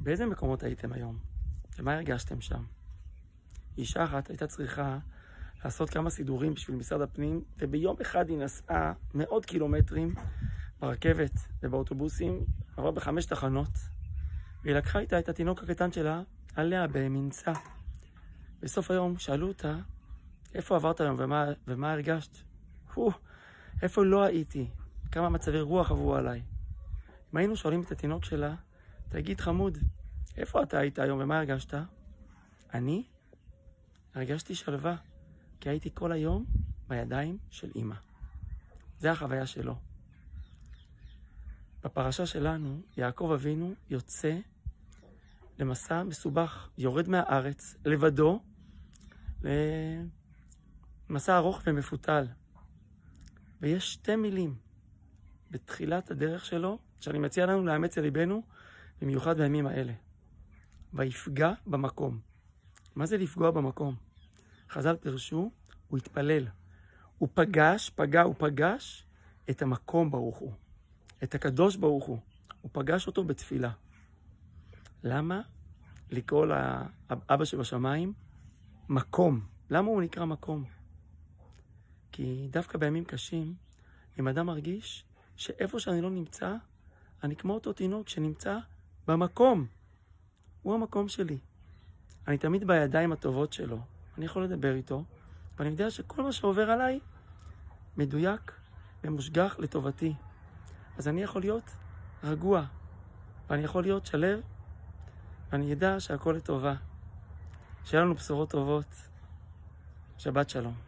באיזה מקומות הייתם היום? ומה הרגשתם שם? אישה אחת הייתה צריכה לעשות כמה סידורים בשביל משרד הפנים, וביום אחד היא נסעה מאות קילומטרים ברכבת ובאוטובוסים, עברה בחמש תחנות, והיא לקחה איתה את התינוק הקטן שלה עליה במנסה. בסוף היום שאלו אותה, איפה עברת היום ומה, ומה הרגשת? איפה לא הייתי? כמה מצבי רוח עברו עליי. אם היינו שואלים את התינוק שלה, תגיד חמוד, איפה אתה היית היום ומה הרגשת? אני הרגשתי שלווה, כי הייתי כל היום בידיים של אימא. זה החוויה שלו. בפרשה שלנו, יעקב אבינו יוצא למסע מסובך, יורד מהארץ לבדו למסע ארוך ומפותל. ויש שתי מילים בתחילת הדרך שלו, שאני מציע לנו לאמץ אל ליבנו, במיוחד בימים האלה. ויפגע במקום. מה זה לפגוע במקום? חז"ל פירשו, הוא התפלל. הוא פגש, פגע, הוא פגש את המקום ברוך הוא. את הקדוש ברוך הוא. הוא פגש אותו בתפילה. למה לקרוא לאבא שבשמיים מקום? למה הוא נקרא מקום? כי דווקא בימים קשים, אם אדם מרגיש שאיפה שאני לא נמצא, אני כמו אותו תינוק שנמצא במקום. הוא המקום שלי. אני תמיד בידיים הטובות שלו. אני יכול לדבר איתו, ואני יודע שכל מה שעובר עליי מדויק ומושגח לטובתי. אז אני יכול להיות רגוע, ואני יכול להיות שלב, ואני אדע שהכל לטובה. שיהיה לנו בשורות טובות. שבת שלום.